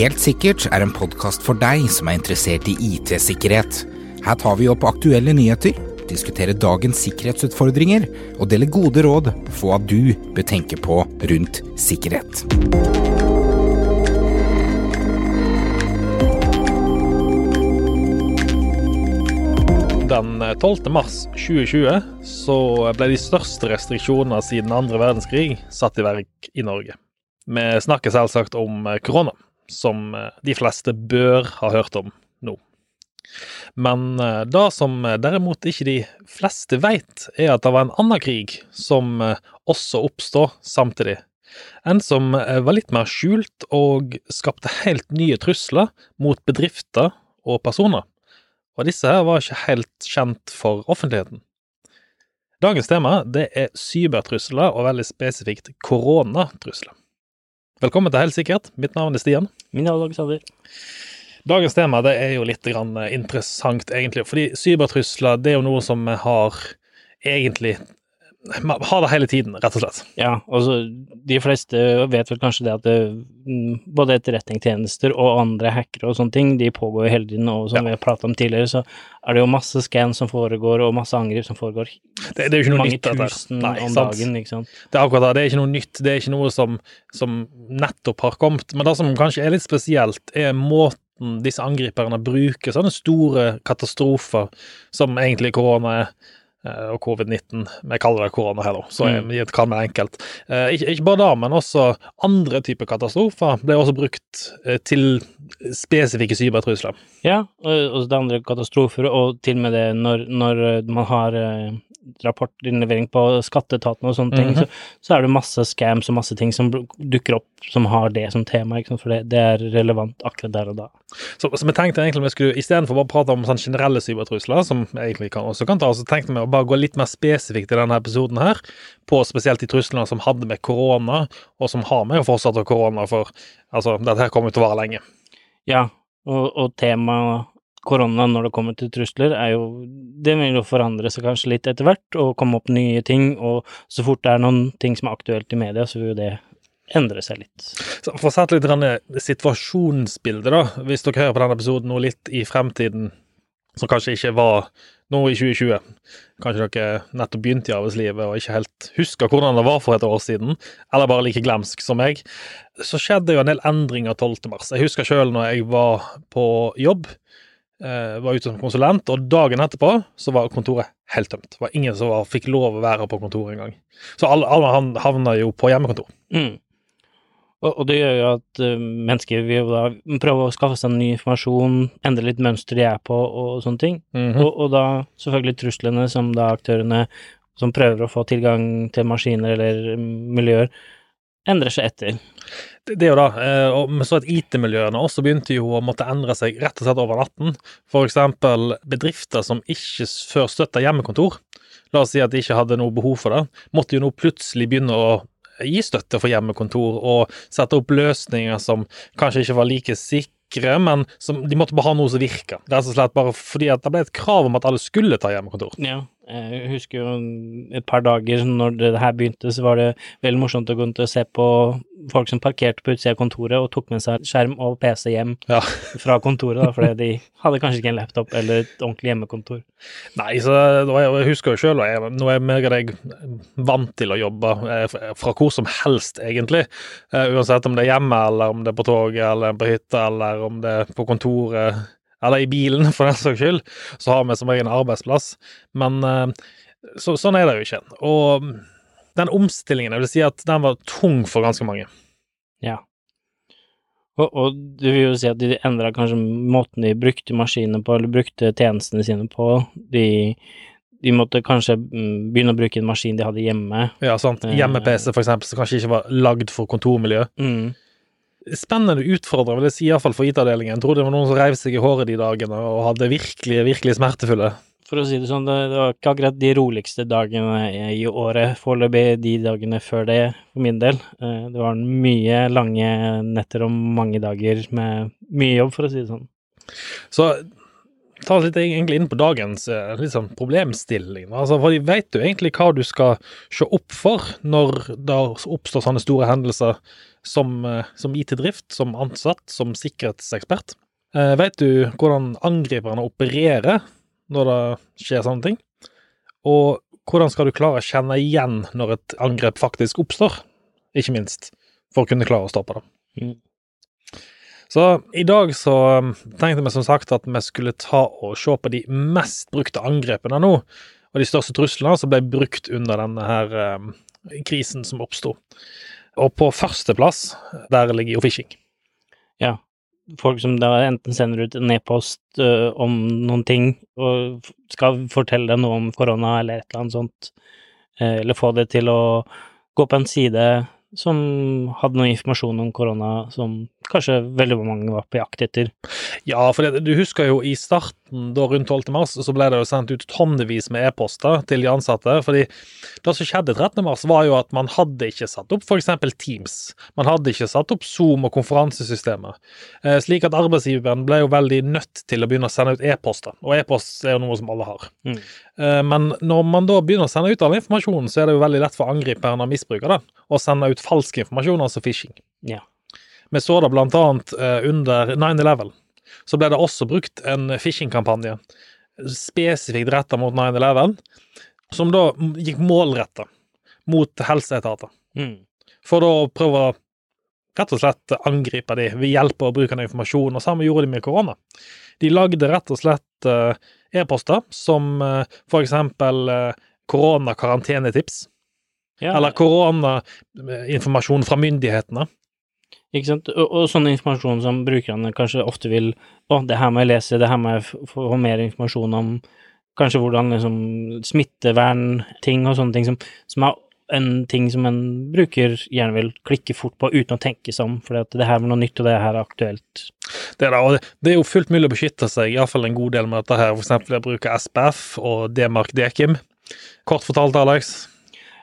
Helt sikkert er en podkast for deg som er interessert i IT-sikkerhet. Her tar vi opp aktuelle nyheter, diskuterer dagens sikkerhetsutfordringer og deler gode råd for hva du bør tenke på rundt sikkerhet. Den 12. mars 2020 så ble de største restriksjoner siden andre verdenskrig satt i verk i Norge. Vi snakker selvsagt om korona, som de fleste bør ha hørt om nå. Men det som derimot ikke de fleste veit, er at det var en annen krig som også oppstod samtidig. En som var litt mer skjult og skapte helt nye trusler mot bedrifter og personer og disse her var ikke helt kjent for offentligheten. Dagens tema det er cybertrusler, og veldig spesifikt koronatrusler. Velkommen til Helt sikkert. Mitt navn er Stian. Min navn er Alexander. Dagens tema det er jo litt interessant, egentlig, fordi cybertrusler det er jo noe som har egentlig ha det hele tiden, rett og slett. Ja, altså de fleste vet vel kanskje det at det, mm, både etterretningstjenester og andre hackere og sånne ting, de pågår jo hele tiden, og som ja. vi har pratet om tidligere, så er det jo masse scan som foregår, og masse angrep som foregår. Det, det er jo ikke noe Mange nytt, dette. tusen Nei, om sant. dagen, ikke sant. Det er akkurat det, det er ikke noe nytt, det er ikke noe som, som nettopp har kommet. Men det som kanskje er litt spesielt, er måten disse angriperne bruker sånne store katastrofer som egentlig korona er Eh, og covid-19. Vi kaller det korona her, da, så mm. jeg kan være enkelt. Eh, ikke, ikke, bare det, men også andre typer katastrofer ble også brukt eh, til spesifikke cybertrusler. Ja, og det andre katastrofer, og til og med det når, når man har rapportinnlevering på skatteetaten og sånne ting, mm -hmm. så, så, er det masse scams og masse ting som dukker opp som har det som tema, for det, det, er relevant akkurat der og da. Så, så vi tenkte egentlig vi skulle, istedenfor bare prate om sånn generelle cybertrusler, som vi egentlig kan, også kan ta, så tenkte vi å bare gå litt mer spesifikt i denne episoden her, på spesielt de truslene som hadde med korona, og som har med å fortsette korona, for altså, dette her kommer til å vare lenge. Ja, og, og temaet korona når det kommer til trusler, er jo Det vil jo forandre seg kanskje litt etter hvert, og komme opp nye ting, og så fort det er noen ting som er aktuelt i media, så vil jo det endre seg litt. Så For å sette litt situasjonsbilde, da, hvis dere hører på denne episoden nå litt i fremtiden, som kanskje ikke var nå i 2020. Kanskje dere nettopp begynte i arbeidslivet og ikke helt husker hvordan det var for et år siden, eller bare like glemsk som meg. Så skjedde jo en del endringer 12. mars. Jeg husker sjøl når jeg var på jobb var ute som konsulent, og dagen etterpå så var kontoret helt tømt. Det var ingen som var, fikk lov å være på kontoret engang. Så alle, alle havna jo på hjemmekontor. Mm. Og, og, det gjør jo at uh, mennesker vil da prøve å skaffe seg ny informasjon, endre litt mønster de er på, og sånne ting. Mm -hmm. og, og, da selvfølgelig truslene som da aktørene som prøver å få tilgang til maskiner eller miljøer, endrer seg etter. Det, det er jo da, eh, og vi så at IT-miljøene også begynte jo å måtte endre seg rett og slett over natten. Eksempel bedrifter som ikke før støtta hjemmekontor, la oss si at de ikke hadde noe behov for det, måtte jo nå plutselig begynne å gi støtte for hjemmekontor og sette opp løsninger som kanskje ikke var like sikre, men som, de måtte bare ha noe som virka. Rett og slett bare fordi at det ble et krav om at alle skulle ta hjemmekontor. Ja. Jeg husker jo et par dager når det her begynte, så var det veldig morsomt å gå rundt og se på folk som parkerte på utsida av kontoret og tok med seg skjerm og PC hjem ja. fra kontoret, da, fordi de hadde kanskje ikke en laptop eller et ordentlig hjemmekontor. Nei, så jeg husker jo sjøl, nå er meg og deg vant til å jobbe eh, fra hvor som helst, egentlig. Eh, uansett om det er hjemme, eller om det er på toget, eller på hytta, eller om det er på kontoret eller i bilen, for den saks skyld, så har vi som regel en arbeidsplass. Men eh, så, sånn er det jo ikke. Og den omstillingen, jeg vil si at den var tung for ganske mange. Ja. Og, og du vil jo si at de endra kanskje måten de brukte maskinene på, eller brukte tjenestene sine på. De, de måtte kanskje mm, begynne å bruke en maskin de hadde hjemme. Ja, sant. Eh, Hjemme-PC, for eksempel, som kanskje ikke var lagd for kontormiljø. Mm spennende utfordrer, vil jeg si, iallfall for IT-avdelingen. Tror det var noen som reiv seg i håret de dagene og hadde virkelig, virkelig smertefulle. For å si det sånn, det, var ikke akkurat de roligste dagene i året, foreløpig de dagene før det, for min del. Eh, det var mye lange netter og mange dager med mye jobb, for å si det sånn. Så ta oss litt egentlig inn på dagens liksom, problemstilling. Altså, fordi Vet du egentlig hva du skal se opp for når det oppstår sånne store hendelser som, eh, som IT-drift, som ansatt, som sikkerhetsekspert? Eh, vet du hvordan angriperne opererer når det skjer sånne ting? Og hvordan skal du klare å kjenne igjen når et angrep faktisk oppstår, ikke minst, for å kunne klare å stoppe det? Så i dag så um, tenkte vi som sagt at vi skulle ta og se på de mest brukte angrepene nå, og de største truslene som ble brukt under denne her um, krisen som oppsto. Og på førsteplass, der ligger jo phishing. Ja. Folk som da enten sender ut en e-post uh, om noen ting og skal fortelle deg noe om korona eller et eller annet sånt, uh, eller få det til å gå på en side som hadde noe informasjon om korona som kanskje veldig mange var på jakt etter. Ja, for det, du husker jo i starten, da rundt 12. mars, så ble det jo sendt ut tonnevis med e-poster til de ansatte. fordi det som skjedde 13. mars, var jo at man hadde ikke satt opp f.eks. Teams. Man hadde ikke satt opp Zoom og konferansesystemer. Eh, slik at arbeidsgiveren ble jo veldig nødt til å begynne å sende ut e-poster. Og e-post er jo noe som alle har. Mm. Eh, men når man da begynner å sende ut all informasjonen, så er det jo veldig lett for angriperen å misbruke det, og sende ut falsk informasjon, altså phishing. Ja. Vi så det blant annet eh, under 9-11. Så ble det også brukt en phishing-kampanje spesifikt retta mot 9-11, som da gikk målretta mot helseetater. Mm. For da å prøve å rett og slett angripe de ved hjelp av bruk av informasjon, og samme gjorde de med korona. De lagde rett og slett uh, e-poster som uh, for eksempel uh, koronakarantenetips, ja. eller koronainformasjon fra myndighetene. Ikke sant? Og, og sånn informasjon som brukerne kanskje ofte vil Å, det her må jeg lese, det her må jeg få mer informasjon om. Kanskje hvordan liksom smittevernting og sånne ting som, som er en ting som en bruker gjerne vil klikke fort på uten å tenke seg om, for det her er noe nytt, og det her er aktuelt. Det er, det, det er jo fullt mulig å beskytte seg, iallfall en god del med dette her, for eksempel å bruke SPF og D-mark Dekim. Kort fortalt, Alex,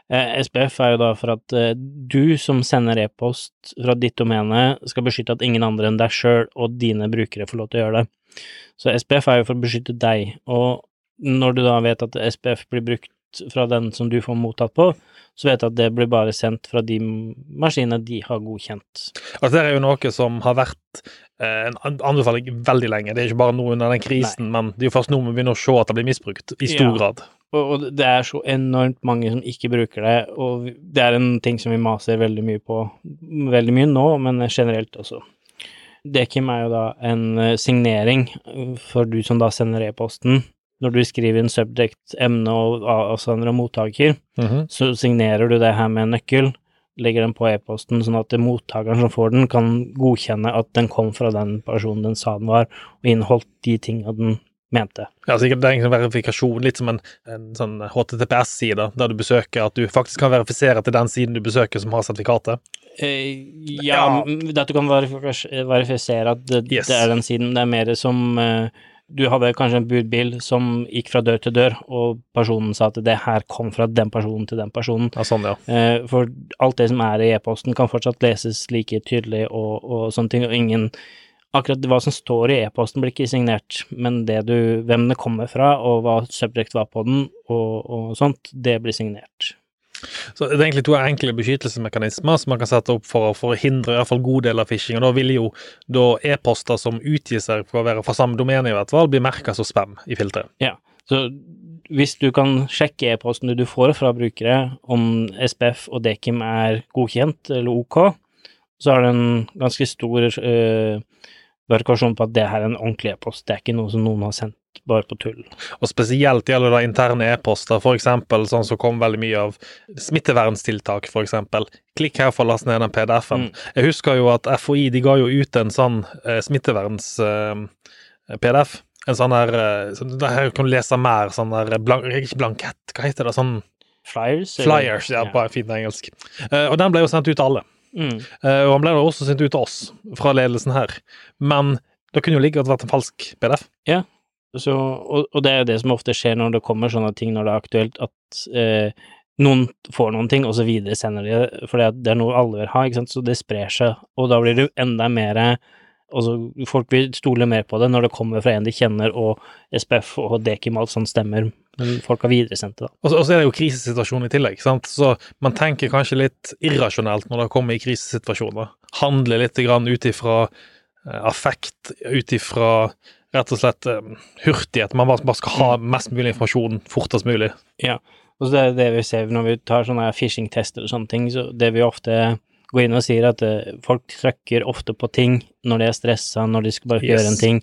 SPF er jo da for at eh, du som sender e-post fra ditt domene, skal beskytte at ingen andre enn deg sjøl og dine brukere får lov til å gjøre det. Så SPF er jo for å beskytte deg, og når du da vet at SPF blir brukt fra den som du får mottatt på, så vet du at det blir bare sendt fra de maskinene de har godkjent. Altså, det er jo noe som har vært eh, en anbefaling veldig lenge. Det er ikke bare noe under den krisen, Nei. men det er jo først nå vi begynner å se at det blir misbrukt i stor ja. grad. Og, det er så enormt mange som ikke bruker det, og det er en ting som vi maser veldig mye på, veldig mye nå, men generelt også. Dekim er jo da en eh, signering for du som da sender e-posten. Når du skriver en subject, emne og avsender og mottaker, mm -hmm. så signerer du det her med en nøkkel, legger den på e-posten, sånn at mottakeren som får den, kan godkjenne at den kom fra den personen den sa den var, og inneholdt de tinga den mente. Ja, sikkert det er en verifikasjon, litt som en, en sånn HTTPS-side, der du besøker at du faktisk kan verifisere til den siden du besøker som har sertifikatet. Eh, ja, ja, at du kan verifisere at det, yes. det, er den siden. Det er mer som eh, du hadde kanskje en budbil som gikk fra dør til dør, og personen sa at det her kom fra den personen til den personen. Ja, sånn, ja. Eh, for alt det som er i e-posten, kan fortsatt leses like tydelig og, og sånne ting, og ingen akkurat hva som står i e-posten blir ikke signert, men det du, hvem det kommer fra, og hva subject var på den, og, og sånt, det blir signert. Så Det er egentlig to enkle beskyttelsesmekanismer som man kan sette opp for å forhindre i hvert fall god del av phishing. og Da vil jo e-poster som utgir seg for å være fra samme domene, i hvert fall, bli merka som spam i filteret. Ja, så hvis du kan sjekke e-posten du får fra brukere om SPF og Dekim er godkjent eller OK, så er det en ganske stor verifikasjon på at det her er en ordentlig e-post, det er ikke noe som noen har sendt bare på tull. Og spesielt gjelder det interne e-poster, f.eks. sånn som kom veldig mye av smitteverntiltak, f.eks. Klikk her for å laste ned den PDF-en. Mm. Jeg husker jo at FHI de ga jo ut en sånn eh, smitteverns-PDF. Eh, en sånn her Det her Der kan du lese mer sånn der blank, Ikke blankett, hva heter det? Sånn Flyers? Flyers, ja, på fint engelsk. Uh, og den ble jo sendt ut til alle. Mm. Uh, og han ble da også sendt ut til oss, fra ledelsen her. Men det kunne jo like godt vært en falsk PDF. Ja, så, og, og, det er jo det som ofte skjer når det kommer sånne ting når det er aktuelt, at uh, noen får noen ting, og så videre sender de det, for det er noe alle vil ha, ikke sant, så det sprer seg, og da blir det enda mer Altså, folk vil stole mer på det når det kommer fra en de kjenner, og SPF og Dekim alt sånt stemmer, men folk har videresendt det, da. Og så, er det jo krisesituasjon i tillegg, sant? så man tenker kanskje litt irrasjonelt når det kommer i krisesituasjoner. Handler litt ut ifra eh, affekt, ut ifra rett og slett eh, hurtighet. Man bare, skal ha mest mulig informasjon fortest mulig. Ja, og så det er det vi ser når vi tar sånne phishing-tester og sånne ting, så det vi ofte går inn og sier at uh, folk trykker ofte på ting når de er stressa, når de skal bare Yes. gjøre en ting.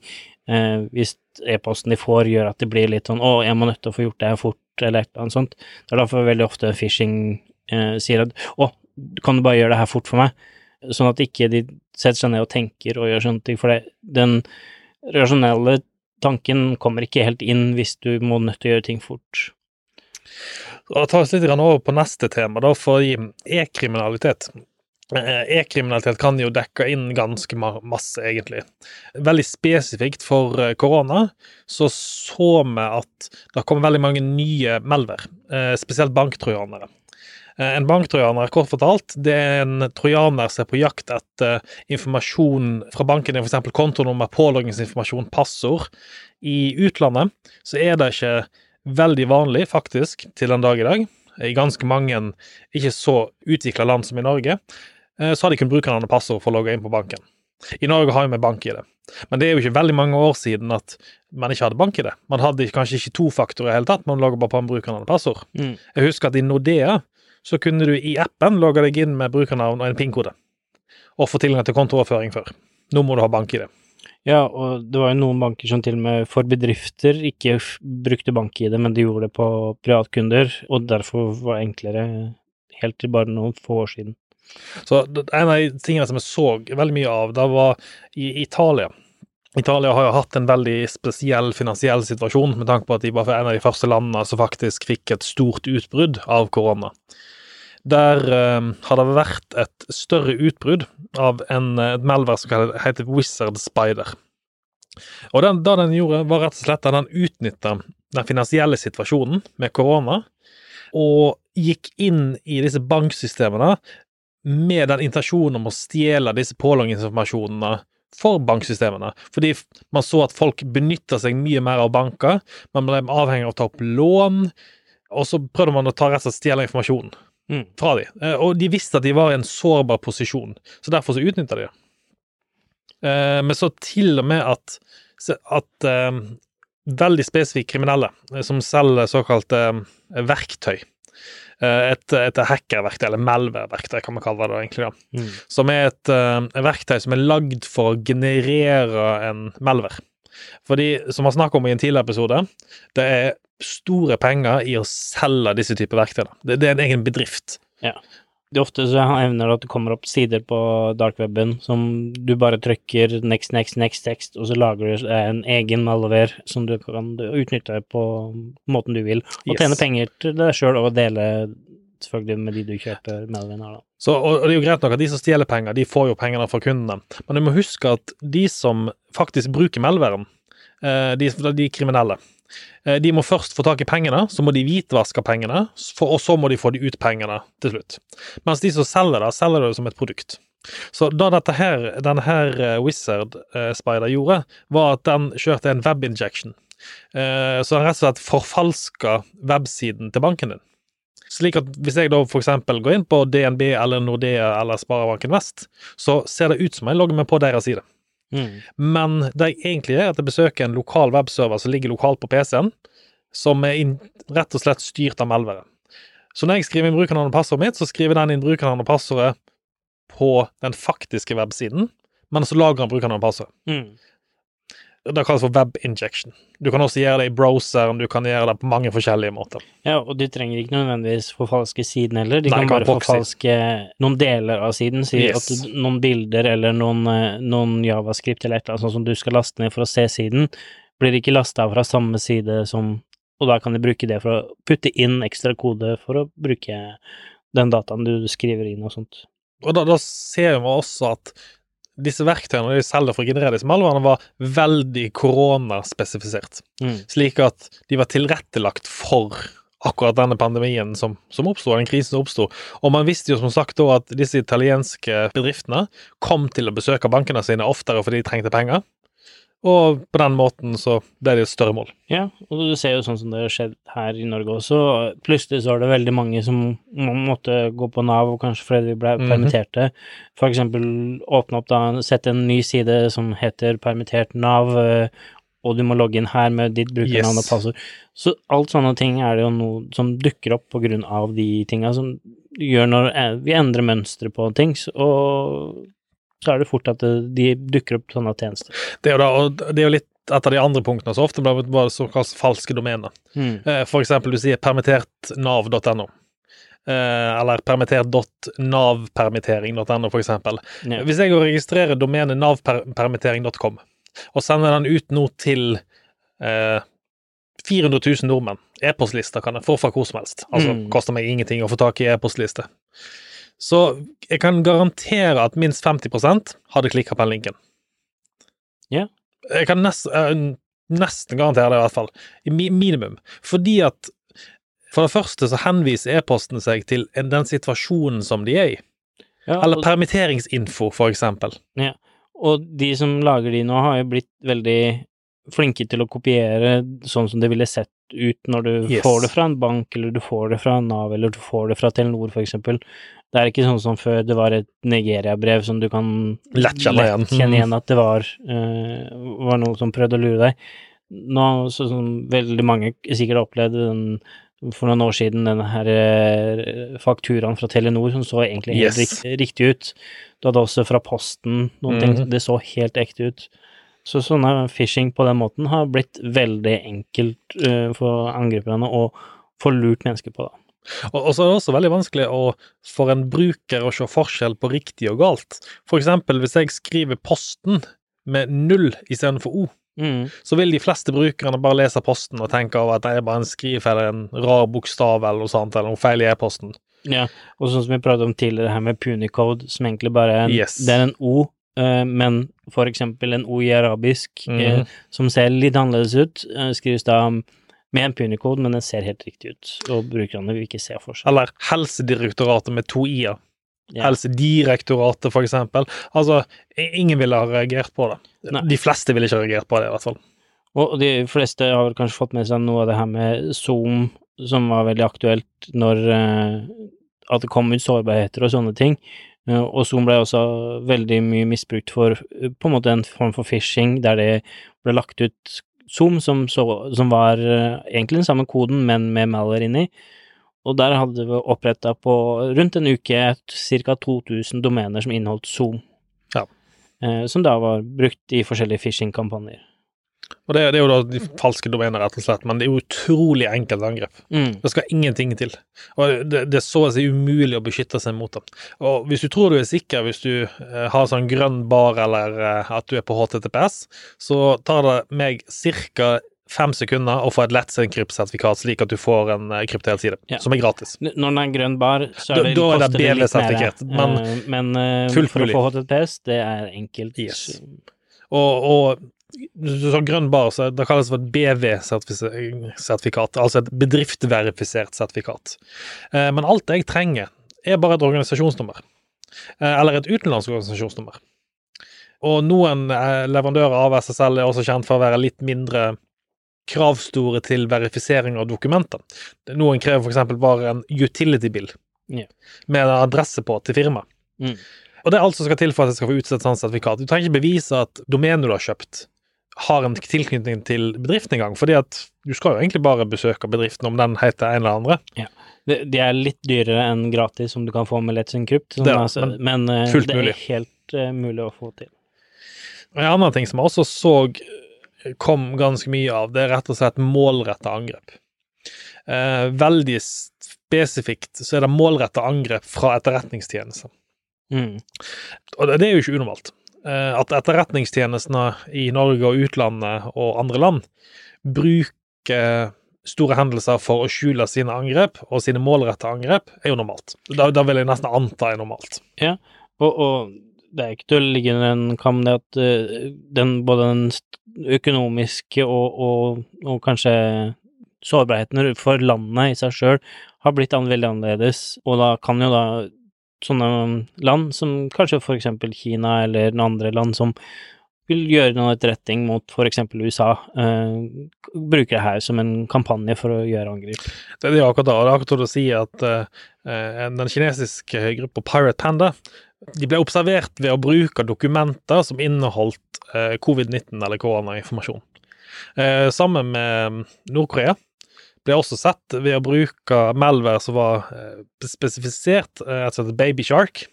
Uh, hvis e-posten de får gjør at det blir litt sånn 'Å, jeg må nødt til å få gjort det her fort', eller et eller annet sånt. Det er derfor veldig ofte phishing uh, sier at 'Å, kan du bare gjøre det her fort for meg?' Sånn at ikke de setter seg ned og tenker og gjør sånne ting, for det, den rasjonelle tanken kommer ikke helt inn hvis du må nødt til å gjøre ting fort. Da tar vi oss litt over på neste tema, da, for e-kriminalitet. Eh, E-kriminalitet kan jo dekke inn ganske masse, egentlig. Veldig spesifikt for eh, korona så så vi at det kom veldig mange nye malware, eh, spesielt banktrojanere. En banktrojaner, kort fortalt, det er en trojaner som er på jakt etter informasjon fra banken, f.eks. kontonummer, påloggingsinformasjon, passord. I utlandet så er det ikke veldig vanlig, faktisk, til den dag i dag. I ganske mange ikke så utvikla land som i Norge, så hadde de kun bruke denne passord for å logge inn på banken. I Norge har vi bank-ID, men det er jo ikke veldig mange år siden at man ikke hadde bank-ID. Man hadde kanskje ikke to faktorer i det hele tatt, man logger bare på en brukernavn og passord. Mm. Jeg husker at i Nordea så kunne du i appen logge deg inn med brukernavn og en PIN-kode, og få tilgang til kontooverføring før. Nå må du ha bank-ID. Ja, og det var jo noen banker som til og med for bedrifter ikke brukte bank-ID, men de gjorde det på privatkunder, og derfor var det enklere helt til bare noen få år siden. Så en av de tingene som jeg så veldig mye av, det var i Italia. Italia har jo hatt en veldig spesiell finansiell situasjon, med tanke på at de var en av de første landene som faktisk fikk et stort utbrudd av korona. Der eh, har det vært et større utbrudd av en, et malware som heter Wizard Spider. Og den, det den gjorde, var rett og slett at den utnytta den finansielle situasjonen med korona, og gikk inn i disse banksystemene med den intensjonen om å stjele disse påloggingsinformasjonene for banksystemene. Fordi man så at folk benytta seg mye mer av banker, man ble avhengig av å ta opp lån, og så prøvde man å ta rett og slett stjele informasjonen Mm. fra dem. Eh, Og de visste at de var i en sårbar posisjon, så derfor så utnytta de det. Eh, Men så til og med at, at eh, veldig spesifikke kriminelle som selger såkalte verktøy et, et hackerverktøy, eller malware-verktøy, kan man kalle det egentlig. da Mm. som er et, eh, et verktøy som er lagd for å generere en malware. Fordi, som vi snakket om i en tidligere episode, det er store penger i å selge disse typer verktøy. da. Det, det er en egen bedrift. Det er ofte så evner det at det kommer opp sider på darkweben som du bare trykker next, next, next text, og så lager du en egen malware som du kan utnytte på måten du vil, og Yes. tjene penger til deg sjøl og dele selvfølgelig med de du kjøper malwaren av. Så, og, det er jo greit nok at de som stjeler penger, de får jo pengene fra kundene. Men du må huske at de som faktisk bruker malwaren, eh, de, de kriminelle, de må først få tak i pengene, så må de hvitvaske pengene, og så må de få de ut pengene til slutt. Mens de som selger det, selger det som et produkt. Så da dette her, denne her eh, Wizard eh, Spider gjorde, var at den kjørte en webinjection. Eh, så den rett og slett forfalska websiden til banken din. Slik at hvis jeg da eksempel går inn på DNB eller Nordea eller Sparebanken Vest, så ser det ut som jeg logger meg på deres side. Mm. Men det jeg egentlig gjør, er at jeg besøker en lokal webserver som ligger lokalt på PC-en, som er inn, rett og slett styrt av Melvere. Så når jeg skriver inn brukernavnet og passordet mitt, så skriver den inn brukernavnet og passordet på den faktiske websiden, men så lagrer den brukernavnet og passordet. Mm. Det kalles for web injection. Du kan også gjøre det i browseren, du kan gjøre det på mange forskjellige måter. Ja, og du trenger ikke nødvendigvis forfalske siden heller, de Nei, kan bare forfalske noen deler av siden, si Yes. at noen bilder eller noen, eh, noen javascript eller et eller annet sånt som du skal laste ned for å se siden, blir ikke lasta fra samme side som Og da kan de bruke det for å putte inn ekstra kode for å bruke den dataen du skriver inn og sånt. Og da, da ser vi også at disse verktøyene de selger for å generere disse malwarene, var veldig koronaspesifisert. Mm. Slik at de var tilrettelagt for akkurat denne pandemien som, som oppsto, den krisen som oppsto. Og man visste jo som sagt da at disse italienske bedriftene kom til å besøke bankene sine oftere fordi de trengte penger. Og på den måten så ble det et større mål. Ja, og du ser jo sånn som det har skjedd her i Norge også. Plutselig så var det veldig mange som måtte gå på Nav, kanskje fordi de ble mm -hmm. permitterte. For eksempel åpne opp da, sette en ny side som heter permittert Nav, eh, og du må logge inn her med ditt brukernavn yes. og passord. Så alt sånne ting er det jo noe som dukker opp på grunn av de tinga som gjør når eh, vi endrer mønstre på ting, og så er det fort at de dukker opp sånne tjenester. Det er jo, da, og det er jo litt et av de andre punktene, så ofte blir det såkalt falske domener. Mm. For eksempel, du sier permittertnav.no. Eh, eller permittert.navpermittering.no, for eksempel. Ja. Hvis jeg registrerer domenet navpermittering.com, og sender den ut nå til eh, 400 000 nordmenn, e-postlister kan jeg få fra hvor som helst. Altså, mm. koster meg ingenting å få tak i e-postliste. Så jeg kan garantere at minst 50% hadde klikka på den linken. Ja. Jeg kan nest, nesten garantere det, i hvert fall. I minimum. Fordi at for det første så henviser e-posten seg til den situasjonen som de er i. Ja, Eller og, permitteringsinfo, for eksempel. Ja, og de som lager de nå, har jo blitt veldig flinke til å kopiere sånn som det ville sett ut når du yes. får det fra en bank, eller du får det fra Nav, eller du får det fra Telenor, for eksempel. Det er ikke sånn som før det var et Nigeria-brev som du kan lett kjenne igjen, kjenne igjen at det var, uh, var noe som prøvde å lure deg. Nå, så, som veldig mange sikkert opplevde den, for noen år siden, denne her uh, fakturaen fra Telenor som så egentlig helt yes. riktig, riktig, ut. Du hadde også fra Posten noen mm -hmm. ting, som det så helt ekte ut. Så sånne phishing på den måten har blitt veldig enkelt uh, for angriperne å få lurt mennesker på. da. Og, så er det også veldig vanskelig å, for en bruker å se forskjell på riktig og galt. For eksempel hvis jeg skriver posten med null istedenfor O, mm. så vil de fleste brukerne bare lese posten og tenke over at det er bare en skrivefeil en rar bokstav eller noe sånt, eller noe feil i e-posten. Ja, og sånn som vi pratet om tidligere her med punicode, som egentlig bare er en, yes. det er en O, men for eksempel en OI arabisk mm. som ser litt annerledes ut, uh, skrives da med en punikode, men den ser helt riktig ut, og brukerne vil ikke se forskjell. Eller Helsedirektoratet med to i-er. Ja. Helsedirektoratet, for eksempel. Altså, ingen ville ha reagert på det. Nei. De fleste ville ikke ha reagert på det, i hvert fall. Og de fleste har kanskje fått med seg noe av det her med Zoom, som var veldig aktuelt når at det kom ut sårbarheter og sånne ting. Uh, og Zoom ble også veldig mye misbrukt for uh, på en måte en form for phishing, der det ble lagt ut Zoom, som, så, som var uh, egentlig den samme koden, men med Malware inni. Og der hadde vi oppretta på rundt en uke ca. 2000 domener som inneholdt Zoom. Ja. Som da var brukt i forskjellige phishing-kampanjer. Og det, det, er jo da de falske domener, rett og slett, men det er jo utrolig enkelt angrep. Mm. Det skal ingenting til. Og det, det, er så å si umulig å beskytte seg mot dem. Og hvis du tror du er sikker, hvis du eh, har sånn grønn bar eller eh, at du er på HTTPS, så tar det meg ca. Fem sekunder å få et lettsendt-sertifikat, slik at du får en eh, kryptert side, ja. som er gratis. Når den er grønn bar, så er det, da, da er det, mer. Men, uh, men uh, for mulig. å få HTTPS, det er enkelt. Yes. Og, og sa grønn bar, så det kalles for et BV-sertifikat, altså et bedriftsverifisert sertifikat. Eh, men alt jeg trenger, er bare et organisasjonsnummer. Eh, eller et utenlandsk organisasjonsnummer. Og noen eh, leverandører av SSL er også kjent for å være litt mindre kravstore til verifisering av dokumenter. Noen krever f.eks. bare en utility bill yeah. med en adresse på til firmaet. Mm. Og det er alt som skal til for at jeg skal få utstedt sånt sertifikat. Du trenger ikke bevise at domenet du har kjøpt, har en tilknytning til bedriften engang. fordi at du skal jo egentlig bare besøke bedriften om den heter en eller andre. Ja. De, de er litt dyrere enn gratis som du kan få med Let's Encrypt, det, altså, men, men uh, det er helt uh, mulig å få til. En annen ting som jeg også så eh, kom ganske mye av, det er rett og slett målretta angrep. Uh, veldig spesifikt så er det målretta angrep fra etterretningstjenesten. Mm. Og det, det er jo ikke unormalt. Eh, at etterretningstjenestene i Norge og utlandet og andre land bruker store hendelser for å skjule sine angrep, og sine målrette angrep, er jo normalt. Da, da vil jeg nesten anta er normalt. Ja, og, og det er ikke til å ligge en kam det at uh, den, både den økonomiske og, og, og, kanskje sårbarheten for landet i seg sjøl har blitt veldig annerledes, og da kan jo da sånne land som kanskje for eksempel Kina eller noen andre land som vil gjøre noe etterretning mot for eksempel USA, uh, bruker det her som en kampanje for å gjøre angrep. Det er akkurat det. det er akkurat å si at uh, den kinesiske gruppa Pirate Panda de ble observert ved å bruke dokumenter som inneholdt uh, covid-19 eller koronainformasjon. sammen med Nord-Korea ble også sett ved å bruke Malware som var spesifisert, et altså Baby Shark.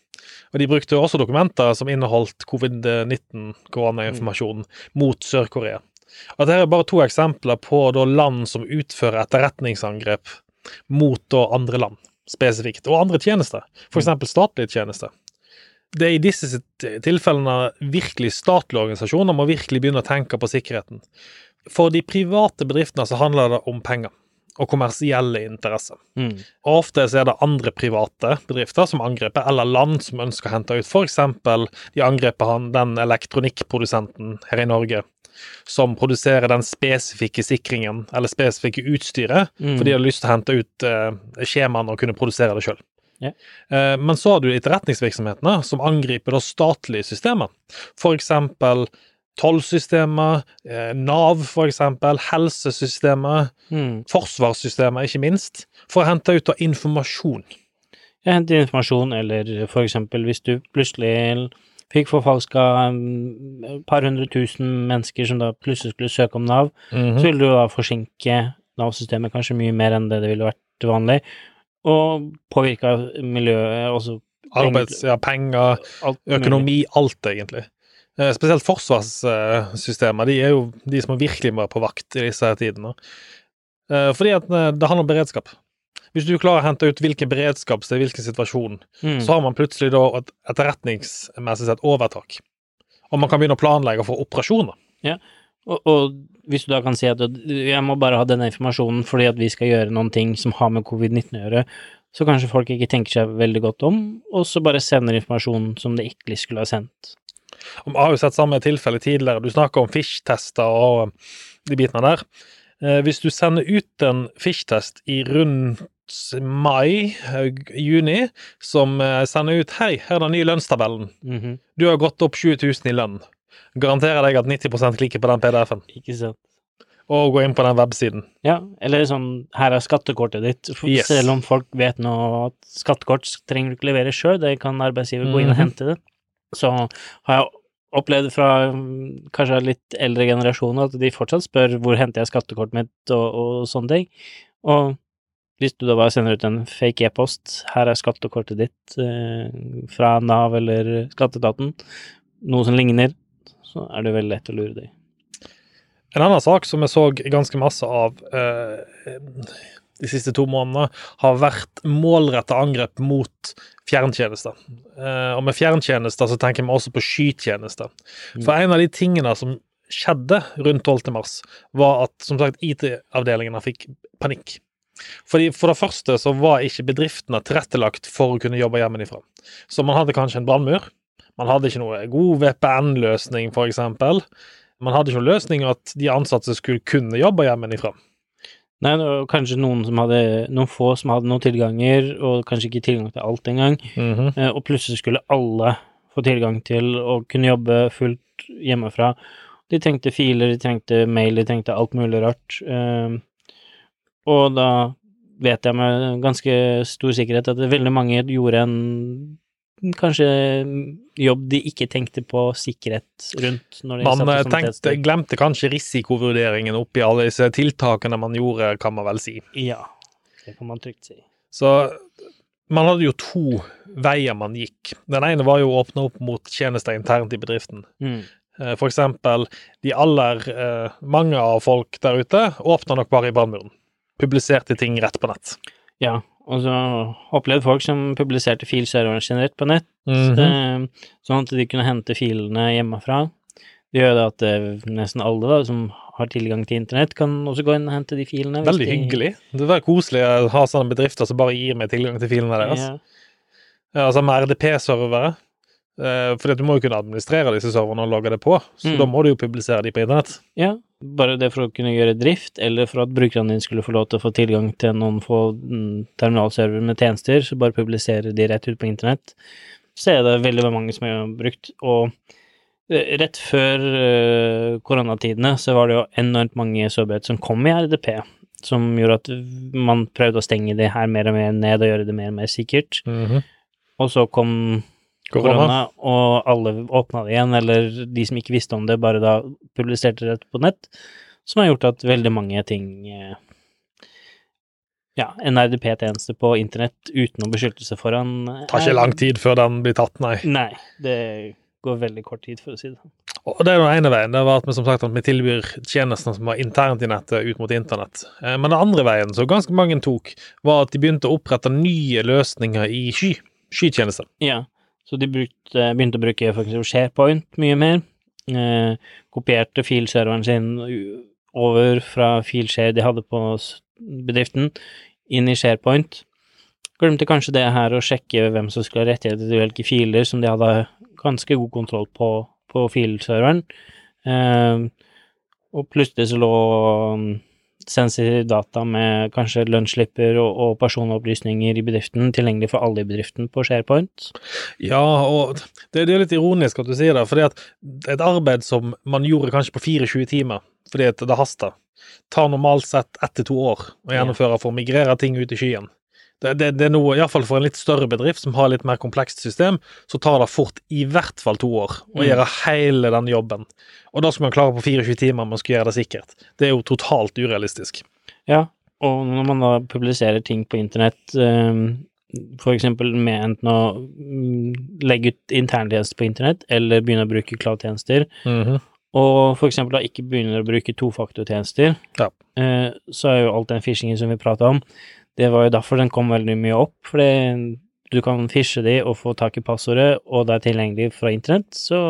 Og de brukte også dokumenter som inneholdt covid-19-koronainformasjon mot Sør-Korea. Og Dette er bare to eksempler på land som utfører etterretningsangrep mot andre land spesifikt, og andre tjenester, f.eks. statlige tjenester. Det er i disse tilfellene virkelig statlige organisasjoner må virkelig begynne å tenke på sikkerheten. For de private bedriftene så handler det om penger og kommersielle interesser. Mm. Ofte er det andre private bedrifter som angriper, eller land som ønsker å hente ut. Eksempel, de angriper han, den elektronikkprodusenten her i Norge som produserer den spesifikke sikringen, eller spesifikke utstyret, mm. fordi de har lyst til å hente ut eh, skjemaene og kunne produsere det sjøl. Yeah. Men så har du etterretningsvirksomhetene som angriper da statlige systemer. For eksempel tollsystemet, eh, Nav for eksempel, helsesystemet, mm. forsvarssystemet ikke minst, for å hente ut av informasjon. Jeg henter informasjon, eller eksempel hvis du plutselig fikk forfalska mm, et par hundre tusen mennesker som da plutselig skulle søke om Nav, mm -hmm. så ville du da forsinke Nav-systemet kanskje mye mer enn det det ville vært vanlig, og påvirka miljøet, også Arbeids, ja, penger, økonomi, alt egentlig. Eh, spesielt forsvarssystemer. De er jo de som virkelig må være på vakt i disse tidene. Eh, fordi at eh, det handler om beredskap. Hvis du klarer å hente ut hvilken beredskap det er hvilken situasjon, mm. så har man plutselig da et etterretningsmessig sett overtak. Og man kan begynne å planlegge for operasjoner. Ja, og, og, hvis du da kan si at jeg må bare ha denne informasjonen fordi at vi skal gjøre noen ting som har med covid-19 å gjøre, så kanskje folk ikke tenker seg veldig godt om, og så bare sender informasjon som det ikke skulle ha sendt. Vi har jo sett samme tilfelle tidligere. Du snakker om fish-tester og de bitene der. Eh, hvis du sender ut en fish-test i rundt mai, juni, som eh, sender ut 'Hei, her er den nye lønnstabellen'. Mm -hmm. Du har gått opp 20 000 i lønn. Garanterer deg at 90% klikker på den PDF-en. Ikke sant. Og gå inn på den websiden. Ja, eller sånn 'Her er skattekortet ditt'. Yes. Selv om folk vet nå at skattekort trenger du ikke levere sjøl, det kan arbeidsgiver gå inn og mhm. hente det. Så har jeg opplevd fra kanskje litt eldre generasjoner at de fortsatt spør hvor henter jeg skattekortet mitt og, og sånne ting. Og hvis du da bare sender ut en fake e-post, her er skattekortet ditt eh, fra Nav eller Skatteetaten, noe som ligner, så er det veldig lett å lure deg. En annen sak som jeg så ganske masse av eh, de siste to månedene, har vært målretta angrep mot fjerntjenester. Eh, og med fjerntjenester så tenker vi også på skytjenester. Mm. For en av de tingene som skjedde rundt 12. mars, var at som sagt IT-avdelingene fikk panikk. Fordi For det første så var ikke bedriftene tilrettelagt for å kunne jobbe hjemmefra. Så man hadde kanskje en brannmur. Man hadde ikke noe god VPN-løsning, f.eks. Man hadde ikke noen løsning at de ansatte skulle kunne jobbe hjemmefra. Nei, kanskje noen som hadde noen få som hadde noen tilganger, og kanskje ikke tilgang til alt engang. Mm -hmm. Og plutselig skulle alle få tilgang til å kunne jobbe fullt hjemmefra. De trengte filer, de trengte mail, de trengte alt mulig rart. Eh, og da vet jeg med ganske stor sikkerhet at veldig mange gjorde en kanskje jobb de ikke tenkte på sikkerhet rundt. Man eh, tenkte, glemte kanskje risikovurderingen oppi alle disse tiltakene man gjorde, kan man vel si. Ja, det kan man trygt si. Så man hadde jo to veier man gikk. Den ene var jo å åpne opp mot tjenester internt i bedriften. Mm. Eh, for eksempel, de aller eh, mange av folk der ute åpna nok bare i brannmuren. Publiserte ting rett på nett. Ja, og så opplevde folk som publiserte filserveren sin rett på nett, mm -hmm. sånn at de kunne hente filene hjemmefra. Det gjør det at eh, nesten alle da, som har tilgang til internett, kan også gå inn og hente de filene. Veldig de... hyggelig. Det er koselig å ha sånne bedrifter som bare gir meg tilgang til filene deres. Ja. Ja, altså med RDP-servere. Eh, at du må jo kunne administrere disse serverne og lage det på, så Mm. da må du jo publisere de på internett. Ja, bare det for å kunne gjøre drift, eller for at brukerne dine skulle få lov til å få tilgang til noen få mm, terminalserver med tjenester, så bare publisere de rett ut på internett. Så er det veldig mange som har brukt, og eh, rett før eh, koronatidene så var det jo enormt mange sårbarheter som kom i RDP, som gjorde at man prøvde å stenge det her mer og mer ned og gjøre det mer og mer sikkert. Og så kom Korona. og alle åpna det igjen, eller de som ikke visste om det, bare da publiserte det på nett, som har gjort at veldig mange ting eh, Ja, en RDP-tjeneste på internett uten noen beskyttelse foran Det Tar ikke lang tid før den blir tatt, nei. Nei, det går veldig kort tid, for å si det sånn. Og det er den ene veien. Det var at vi som sagt at vi tilbyr tjenester som var internt i nettet, ut mot internett. Eh, Men den andre veien, som ganske mange tok, var at de begynte å opprette nye løsninger i sky. Skytjenester. Ja, så de brukte, begynte å bruke SharePoint mye mer. Eh, kopierte filserveren sin over fra filshare de hadde på bedriften, inn i SharePoint. Glemte kanskje det her å sjekke hvem som skulle ha rettigheter til hvilke filer, som de hadde ganske god kontroll på på filserveren. Eh, og plutselig så lå mm, sensitive data med kanskje lønnsslipper og, og personopplysninger i bedriften tilgjengelig for alle i bedriften på SharePoint. Ja, og det, det er litt ironisk at du sier det, for det er et arbeid som man gjorde kanskje på 24 timer, fordi det haster, tar normalt sett ett til to år å gjennomføre for å migrere ting ut i skyen. Det, det, det er noe, iallfall for en litt større bedrift som har litt mer komplekst system, så tar det fort i hvert fall to år å Mm. gjøre hele den jobben. Og da skal man klare på 24 timer, man skal gjøre det sikkert. Det er jo totalt urealistisk. Ja, og når man da publiserer ting på internett, um, for eksempel med enten å mm, legge ut interntjenester på internett, eller begynne å bruke cloud-tjenester, og for eksempel da ikke begynner å bruke tofaktortjenester, Ja. eh, så er jo alt den phishingen som vi prata om, det var jo derfor den kom veldig mye opp, fordi du kan fishe de og få tak i passordet, og det er tilgjengelig fra internett, så,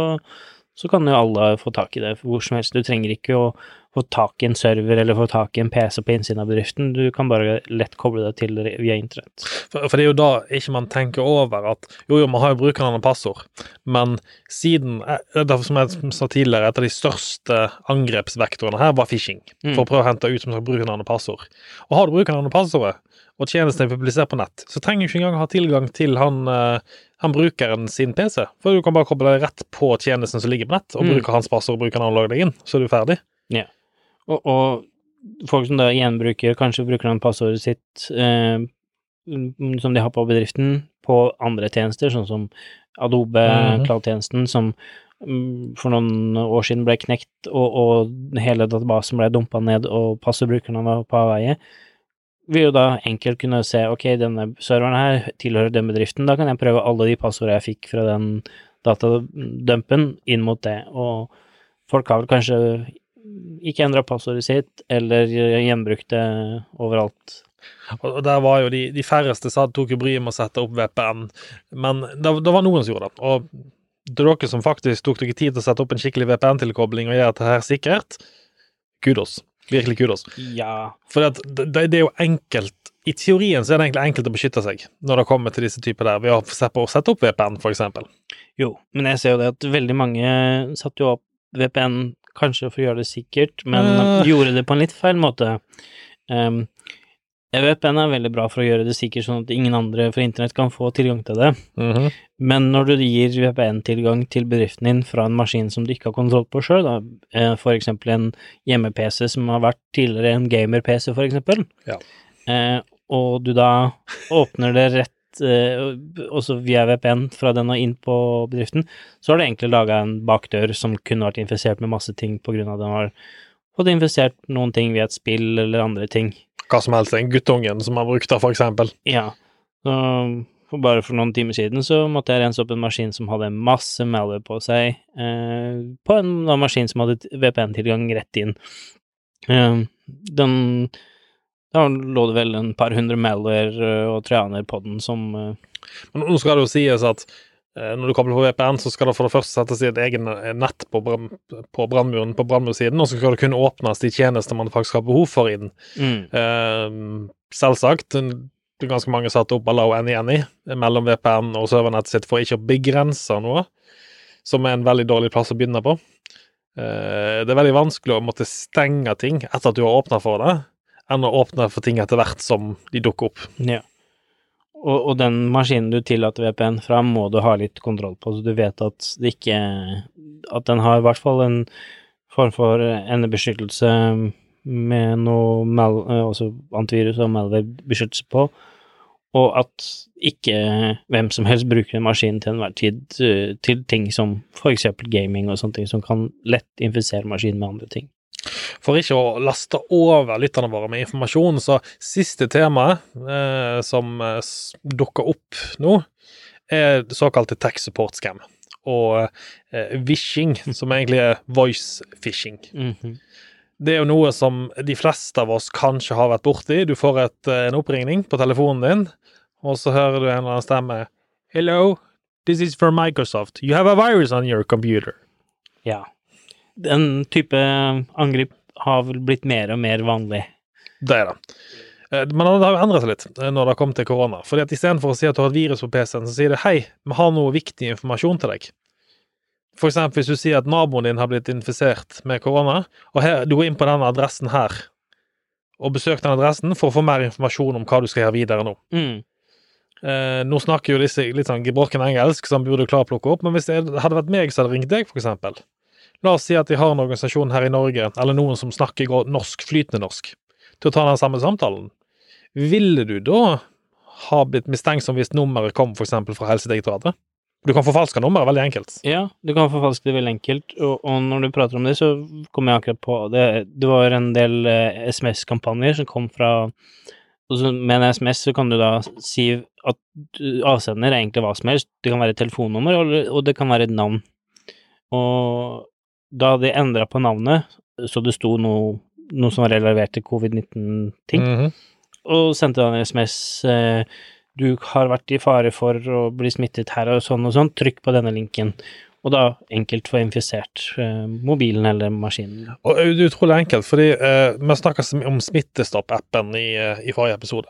så kan jo alle få tak i det hvor som helst. Du trenger ikke å få tak i en server eller få tak i en PC på innsiden av bedriften, du kan bare lett koble deg til via internett. For, for det er jo da ikke man tenker over at jo, jo, man har jo brukernavn og passord, men siden derfor det er Som jeg sa tidligere, et av de største angrepsvektorene her var phishing, Mm. for å prøve å hente ut som sagt brukernavn og passord. Og har du brukernavn og passordet, og tjenesten er publisert på nett, så trenger du ikke engang ha tilgang til han, eh, han brukeren sin PC, for du kan bare koble deg rett på tjenesten som ligger på nett, og Mm. bruke hans passord og bruke han logge deg inn, så er du ferdig. Og, og folk som da gjenbruker kanskje bruker han passordet sitt eh, mm, som de har på bedriften, på andre tjenester, sånn som Adobe, Mhm. cloud-tjenesten, som mm, for noen år siden ble knekt, og, og hele databasen ble dumpa ned, og passordbrukerne var på avveie, vil jo da enkelt kunne se ok, denne serveren her tilhører den bedriften, da kan jeg prøve alle de passordene jeg fikk fra den datadumpen inn mot det, og folk har vel kanskje ikke endra passordet sitt, eller gjenbrukt det overalt. Og der var jo de, de færreste som tok jo bryet med å sette opp VPN, men det, det var noen som gjorde det. Og til dere som faktisk tok dere tid til å sette opp en skikkelig VPN-tilkobling og gjøre dette her sikkert, kudos. Virkelig kudos. Ja, For det, det, det er jo enkelt I teorien så er det egentlig enkelt å beskytte seg når det kommer til disse typer der, ved å sette opp VPN, eksempel. jo, men jeg ser jo det at veldig mange satte jo opp VPN kanskje for å gjøre det sikkert, men uh. gjorde det på en litt feil måte. Um, VPN er veldig bra for å gjøre det sikkert, sånn at ingen andre fra internett kan få tilgang til det. Mhm. Men når du gir VPN-tilgang til bedriften din fra en maskin som du ikke har kontroll på sjøl, for eksempel en hjemme-PC som har vært tidligere en gamer-PC, for eksempel, Ja. eh, og du da åpner det rett eh, også via VPN fra den og inn på bedriften, så har du egentlig laga en bakdør som kunne vært infisert med masse ting på grunn av den har fått infisert noen ting via et spill eller andre ting. Hva som helst. En guttungen som har brukt det, for eksempel. Ja. Så for bare for noen timer siden så måtte jeg rense opp en maskin som hadde masse malware på seg, eh, på en annen maskin som hadde VPN-tilgang rett inn. Eh, den Da lå det vel en par hundre malware eh, og trojaner på den som eh, Men nå skal det jo sies at når du kobler på VPN, så skal det for det første settes i et egen eh, nett på, på brannmuren på brannmursiden, og så skal det kun åpnes de tjenester man faktisk har behov for i den. mm, Eh, selvsagt. det ganske mange satt opp allow any any mellom VPN og servernettet sitt for ikke å begrense noe, som er en veldig dårlig plass å begynne på. Eh, det er veldig vanskelig å måtte stenge ting etter at du har åpna for det, enn å åpne for ting etter hvert som de dukker opp. Ja. Og, og, den maskinen du tillater VPN fra, må du ha litt kontroll på, så du vet at det ikke At den har i hvert fall en form for endebeskyttelse med noe mal, altså antivirus og malware-beskyttelse på, og at ikke hvem som helst bruker en maskin til enhver tid eh, til ting som for eksempel gaming og sånne ting, som kan lett infisere maskinen med andre ting. For ikke å laste over lytterne våre med informasjon, så siste tema eh, som eh, dukker opp nå, er såkalte tech support scam og eh, vishing, som egentlig er voice fishing. Mm -hmm. Det er jo noe som de fleste av oss kanskje har vært borti. Du får et, eh, en oppringning på telefonen din, og så hører du en eller annen stemme Hello, this is from Microsoft. You have a virus on your computer. Ja. Den type angrip har vel blitt mer og mer vanlig. Det er det. Eh, men det har jo endret seg litt eh, når det har kommet til korona. Fordi at Istedenfor å si at du har et virus på PC-en, så sier det hei, vi har noe viktig informasjon til deg. For eksempel hvis du sier at naboen din har blitt infisert med korona, og her, du går inn på denne adressen her, og besøker den adressen for å få mer informasjon om hva du skal gjøre videre nå. Mm. Eh, nå snakker jo disse litt sånn gebrokken engelsk, så han burde klare å plukke opp, men hvis det hadde vært meg som hadde ringt deg, for eksempel La oss si at de har en organisasjon her i Norge, eller noen som snakker norsk, flytende norsk, til å ta den samme samtalen. Ville du da ha blitt mistenksom hvis nummeret kom eksempel fra Helsedirektoratet? Du kan forfalske nummeret veldig enkelt. Ja, du kan forfalske det veldig enkelt, og, og når du prater om det, så kom jeg akkurat på det Det var en del eh, SMS-kampanjer som kom fra og så Med en SMS så kan du da si at avsender er egentlig hva som helst. Det kan være et telefonnummer, og det kan være et navn. Og da de endra på navnet, så det sto noe, noe som var relevert til covid-19-ting, mm -hmm. og sendte da en SMS eh, du har vært i fare for å bli smittet her og sånn og sånn, trykk på denne linken. Og da enkelt få infisert eh, mobilen eller maskinen. Og det er utrolig enkelt, fordi eh, vi snakka om Smittestopp-appen i, eh, i, forrige episode.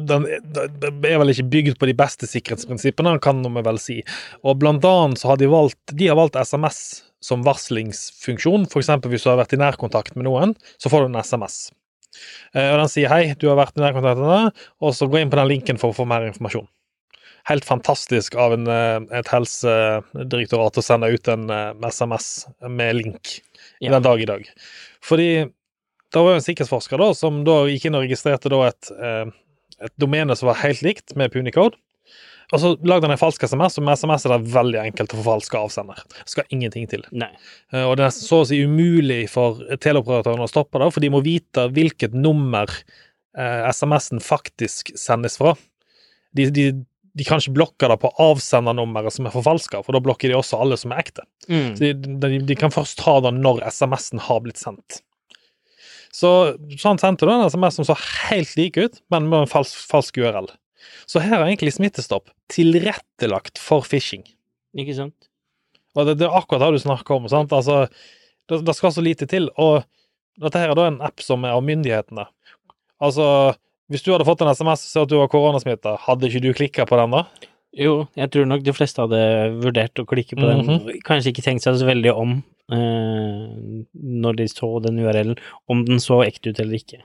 Den, den, er vel ikke bygd på de beste sikkerhetsprinsippene, kan vi vel si. Og blant annet så har de valgt De har valgt SMS som varslingsfunksjon. F.eks. hvis du har vært i nærkontakt med noen, så får du en SMS. Eh, og Den sier 'hei, du har vært i nærkontakt med deg', og så gå inn på den linken for å få mer informasjon. Helt fantastisk av en, eh, et helsedirektorat å sende ut en SMS eh, med link ja. den dag i dag. Fordi det var jo en sikkerhetsforsker da, som da gikk inn og registrerte da et, et domene som var helt likt med Punicode. Og så lagde han en falsk SMS, og med SMS er det veldig enkelt å forfalske avsender. Det skal ingenting til. Nei. Eh, og det er så å si umulig for teleoperatørene å stoppe det, for de må vite hvilket nummer eh, SMS-en faktisk sendes fra. De, de, de, kan ikke blokke det på avsendernummeret som er forfalska, for da blokker de også alle som er ekte. Mm. Så de, de, kan først ta det når SMS-en har blitt sendt. Så, så han sendte da en SMS som så helt lik ut, men med en falsk, falsk URL. Så her er egentlig Smittestopp tilrettelagt for phishing. Ikke sant? Og det, det er akkurat det du snakker om. sant? Altså, det, det, skal så lite til. Og dette her er da en app som er av myndighetene. Altså, hvis du hadde fått en SMS og sett at du var koronasmitta, hadde ikke du klikka på den da? Jo, jeg tror nok de fleste hadde vurdert å klikke på den. Mm -hmm. Kanskje ikke tenkt seg så veldig om eh, når de så den URL-en, om den så ekte ut eller ikke.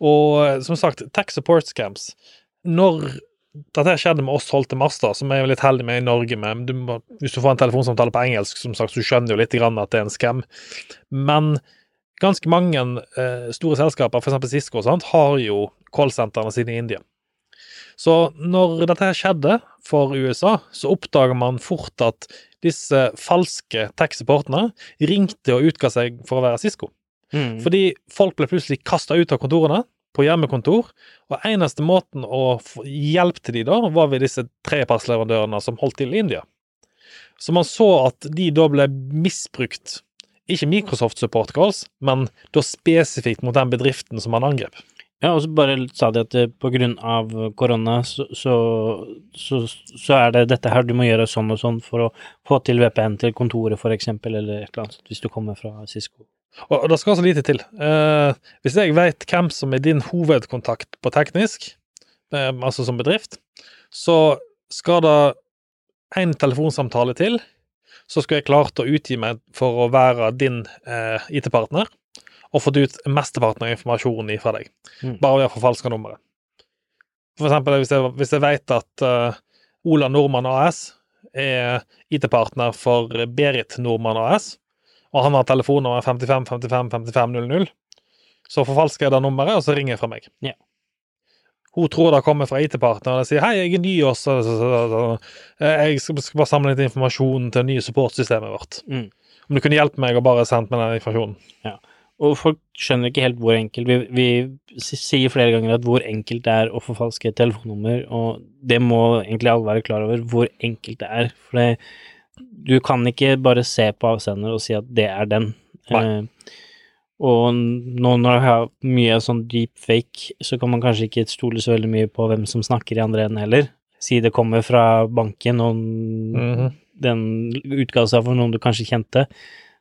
Og som sagt, tech support scams når dette skjedde med oss Holte Master, som jeg er litt heldig med i Norge med du må, Hvis du får en telefonsamtale på engelsk, som sagt, så skjønner du jo litt grann at det er en scam. Men ganske mange eh, store selskaper, f.eks. Cisco, sant, har jo callsentrene sine i India. Så når dette skjedde for USA, så oppdager man fort at disse falske tech-supportene ringte og utga seg for å være Cisco. Mm. Fordi folk ble plutselig kasta ut av kontorene på hjemmekontor, og eneste måten å hjelpe til de da, var ved disse trepassleverandørene som holdt til i India. Så man så at de da ble misbrukt, ikke Microsoft support calls, men da spesifikt mot den bedriften som man angrep. Ja, og så bare sa de at eh, på grunn av korona så, så, så, så, er det dette her du må gjøre sånn og sånn for å få til VPN til kontoret, for eksempel, eller et eller annet, hvis du kommer fra Cisco. Og det skal så lite til. Eh, hvis jeg vet hvem som er din hovedkontakt på teknisk, eh, altså som bedrift, så skal det en telefonsamtale til, så skulle jeg klart å utgi meg for å være din eh, IT-partner og fått ut mesteparten av informasjonen fra deg, Mm. bare ved å forfalske nummeret. For eksempel hvis jeg, hvis jeg vet at uh, Ola Nordmann AS er IT-partner for Berit Nordmann AS, og han har telefonnummer 55 55 55 00, så forfalsker jeg det nummeret, og så ringer jeg fra meg. Ja. Hun tror det kommer fra IT-partneren og sier 'hei, jeg er ny også, så, så, så, jeg skal, skal bare samle litt informasjon til det nye supportsystemet vårt'. Mm. Om du kunne hjelpe meg og bare sendt meg den informasjonen. Ja. Og folk skjønner ikke helt hvor enkelt Vi, vi sier flere ganger at hvor enkelt det er å forfalske et telefonnummer, og det må egentlig alle være klar over, hvor enkelt det er. For det, du kan ikke bare se på avsender og si at det er den. Eh, og nå når jeg har mye sånn deepfake, så kan man kanskje ikke stole så veldig mye på hvem som snakker i andre enden heller. Si det kommer fra banken, og Mhm. den utga seg for noen du kanskje kjente.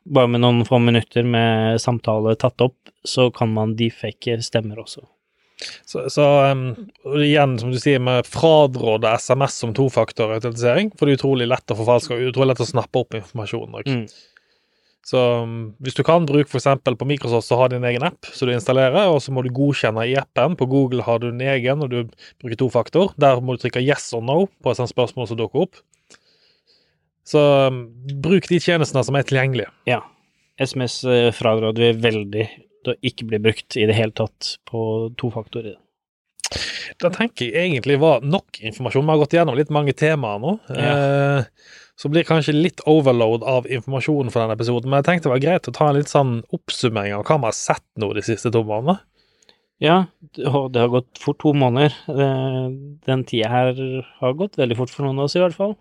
Bare med noen få minutter med samtale tatt opp, så kan man deepfake stemmer også. Så, så um, igjen, som du sier, med fraråde SMS som tofaktorautentisering, for det er utrolig lett å forfalske og utrolig lett å snappe opp informasjon. Mm. Så um, hvis du kan, bruke eksempel på Microsoft så har de en egen app som du installerer, og så må du godkjenne i appen. På Google har du en egen, og du bruker tofaktor. Der må du trykke yes or no på et sånt spørsmål som dukker opp. Så um, bruk de tjenestene som er tilgjengelige. Ja. SMS eh, fraråder vi veldig til å ikke bli brukt i det hele tatt på to faktorer. Da tenker jeg egentlig var nok informasjon. Vi har gått gjennom litt mange temaer nå. Ja. så blir det kanskje litt overload av informasjon for denne episoden, men jeg tenkte det var greit å ta en litt sånn oppsummering av hva vi har sett nå de siste to månedene. Ja, det har gått fort to måneder. Eh, Den tida her har gått veldig fort for noen av oss, i hvert fall.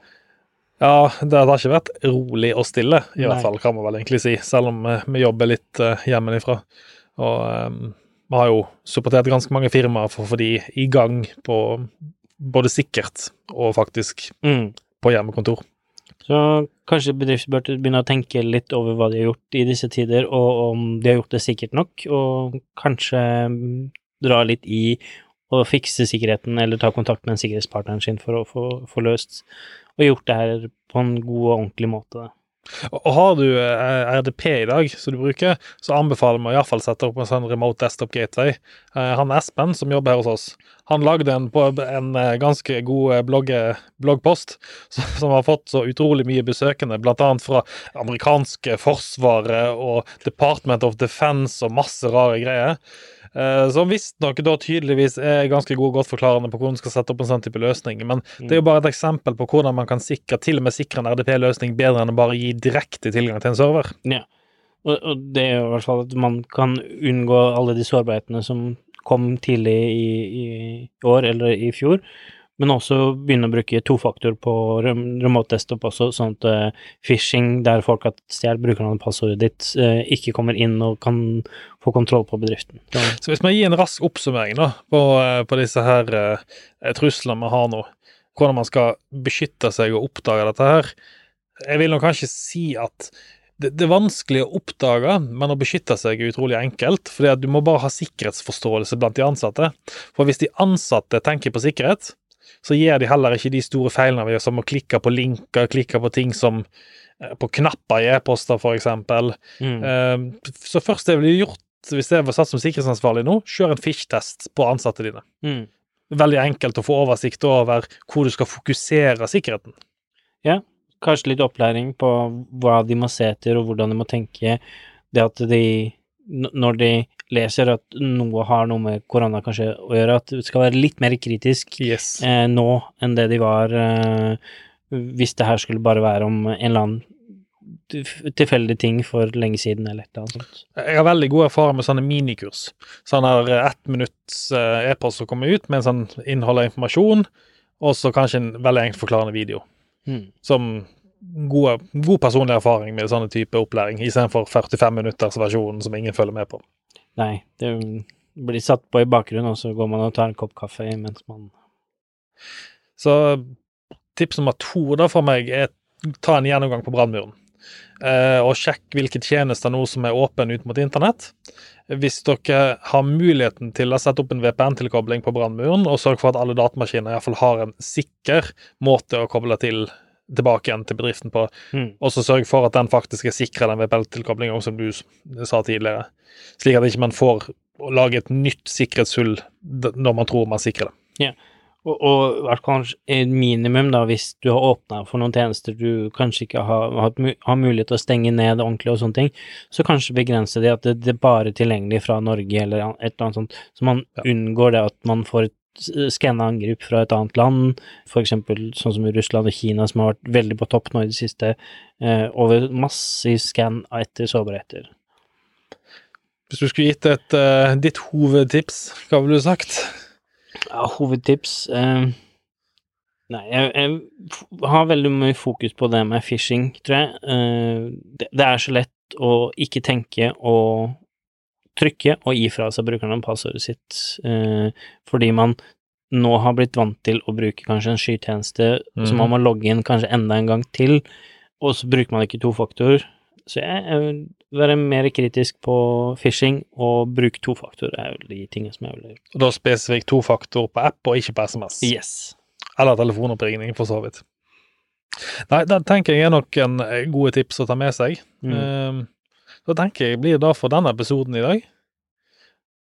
Ja, det har ikke vært rolig og stille, i Nei. hvert fall, kan man vel egentlig si, selv om eh, vi jobber litt uh, hjemmefra. Og um, vi har jo supportert ganske mange firmaer for å få de i gang på både sikkert og faktisk Mm. på hjemmekontor. Så kanskje bedrifter bør begynne å tenke litt over hva de har gjort i disse tider, og om de har gjort det sikkert nok, og kanskje mm, dra litt i å fikse sikkerheten, eller ta kontakt med en sikkerhetspartneren sin for å få, få løst og gjort det her på en god og ordentlig måte. Og har du eh, RDP i dag som du bruker, så anbefaler vi å iallfall sette opp en sånn remote desktop gateway. Eh, Han Espen, som jobber her hos oss, han lagde en, en eh, ganske god blogg, bloggpost som har fått så utrolig mye besøkende, annet fra amerikanske forsvaret og Department of Defense og masse rare greier. Eh, Som visstnok da tydeligvis er ganske god godt forklarende på hvordan du skal sette opp en sånn type løsning. Men det er jo bare et eksempel på hvordan man kan sikre, til og med sikre en RDP-løsning bedre enn å bare gi direkte tilgang til en server. Ja. Og, og det er jo i hvert fall at man kan unngå alle de sårbarhetene som kom tidlig i, i år eller i fjor, men også begynne å bruke tofaktor på remote desktop også, sånn at uh, phishing, der folk har stjålet brukernavnet og passordet ditt, uh, ikke kommer inn og kan få kontroll på bedriften. Så, Så hvis vi gir en rask oppsummering da, på, eh, på disse her uh, truslene vi har nå, hvordan man skal beskytte seg og oppdage dette her Jeg vil nok kanskje si at det, det er vanskelig å oppdage, men å beskytte seg er utrolig enkelt. fordi at du må bare ha sikkerhetsforståelse blant de ansatte. For hvis de ansatte tenker på sikkerhet, så gjør de heller ikke de store feilene vi gjør, som å klikke på linker, klikke på ting som eh, på knapper i e-poster, eksempel. mm. Eh, Så først det ville gjort, hvis jeg var satt som sikkerhetsansvarlig nå, kjør en fish-test på ansatte dine. Mm. Veldig enkelt å få oversikt over hvor du skal fokusere sikkerheten. Ja, kanskje litt opplæring på hva de må se etter, og hvordan de må tenke. Det at de, når de leser at noe har noe med korona kanskje å gjøre, at det skal være litt mer kritisk Yes. eh, nå enn det de var eh, hvis det her skulle bare være om en eller annen tilf- tilfeldig ting for lenge siden, eller et eller annet sånt. Jeg har veldig god erfaring med sånne minikurs. Sånn her eh, ett minutts eh, e-post som kommer ut med en sånn innhold av informasjon, og så kanskje en veldig enkelt forklarende video. Mm. Som gode, god personlig erfaring med sånne type opplæring, istedenfor 45 minutters versjonen som ingen følger med på. Nei, det blir satt på i bakgrunnen, og så går man og tar en kopp kaffe mens man Så tips nummer to da for meg er ta en gjennomgang på brannmuren. eh, og sjekk hvilke tjenester nå som er åpne ut mot internett. Hvis dere har muligheten til å sette opp en VPN-tilkobling på brannmuren, og sørg for at alle datamaskiner iallfall har en sikker måte å koble til tilbake igjen til bedriften på, mm. og så sørge for at den faktisk er sikra, den VPN-tilkoblinga, som du sa tidligere. Slik at ikke man får lage et nytt sikkerhetshull når man tror man sikrer det. Ja. Og, og kanskje et minimum, da, hvis du har åpna for noen tjenester du kanskje ikke har, har, mulighet til å stenge ned ordentlig og sånne ting, så kanskje begrense det at det, det er bare tilgjengelig fra Norge eller et eller annet sånt, så man ja. unngår det at man får et skanna angrep fra et annet land, f.eks. sånn som Russland og Kina, som har vært veldig på topp nå i det siste, eh, over massiv skann etter sårbarheter. Hvis du skulle gitt et uh, ditt hovedtips, hva ville du sagt? Ja, hovedtips eh, Nei, jeg, jeg, har veldig mye fokus på det med phishing, tror jeg. Eh, det, det, er så lett å ikke tenke og trykke og gi fra seg brukeren passordet sitt, eh, fordi man nå har blitt vant til å bruke kanskje en skytjeneste, mm. så man må logge inn kanskje enda en gang til, og så bruker man ikke to faktorer. Så jeg, vil være mer kritisk på phishing og bruke to faktorer er jo de tingene som jeg vil Og da spesifikt to faktorer på app og ikke på SMS? Yes. Eller telefonoppringning, for så vidt. Nei, da tenker jeg er nok en gode tips å ta med seg. Mm. Så tenker jeg blir det for denne episoden i dag.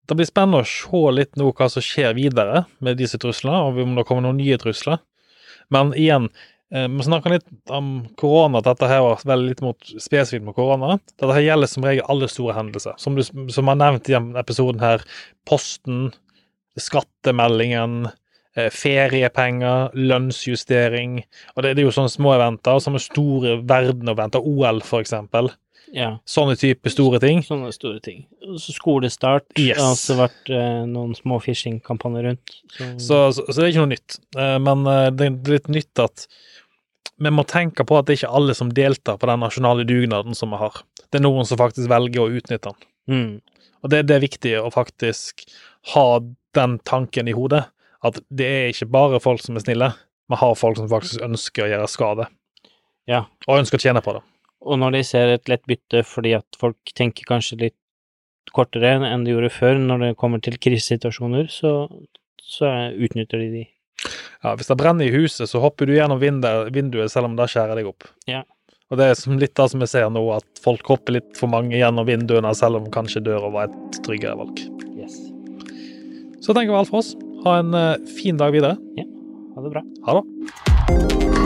Det blir spennende å se litt nå hva som skjer videre med disse truslene, og om det kommer noen nye trusler. Men igjen, Eh, vi snakker litt om korona, dette her var veldig litt mot, spesifikt mot korona. Dette her gjelder som regel alle store hendelser. Som, du, som har nevnt i denne episoden her, Posten, skattemeldingen, eh, feriepenger, lønnsjustering. Og det, det, er jo sånne små eventer, og så har vi store vente, OL for eksempel. Ja. Sånne type store ting. Sånne store ting. Skolestart. Yes. Det har også vært eh, noen små phishing-kampanjer rundt. Så. Så, så, så, det er ikke noe nytt. Eh, men eh, det er litt nytt at vi må tenke på at det er ikke alle som deltar på den nasjonale dugnaden som vi har. Det er noen som faktisk velger å utnytte den. Mm. Og det, det, er viktig å faktisk ha den tanken i hodet. At det er ikke bare folk som er snille. Vi har folk som faktisk ønsker å gjøre skade. Ja. Og ønsker å tjene på det. Og når de ser et lett bytte fordi at folk tenker kanskje litt kortere enn de gjorde før når det kommer til krisesituasjoner, så, så utnytter de de. Ja, hvis det brenner i huset, så hopper du gjennom vinduet selv om det skjærer deg opp. Ja. Og det er litt det som vi ser nå, at folk hopper litt for mange gjennom vinduene, selv om kanskje døra var et tryggere valg. Yes. Så tenker vi alt for oss. Ha en uh, fin dag videre. Ja. Ha det bra. Ha det.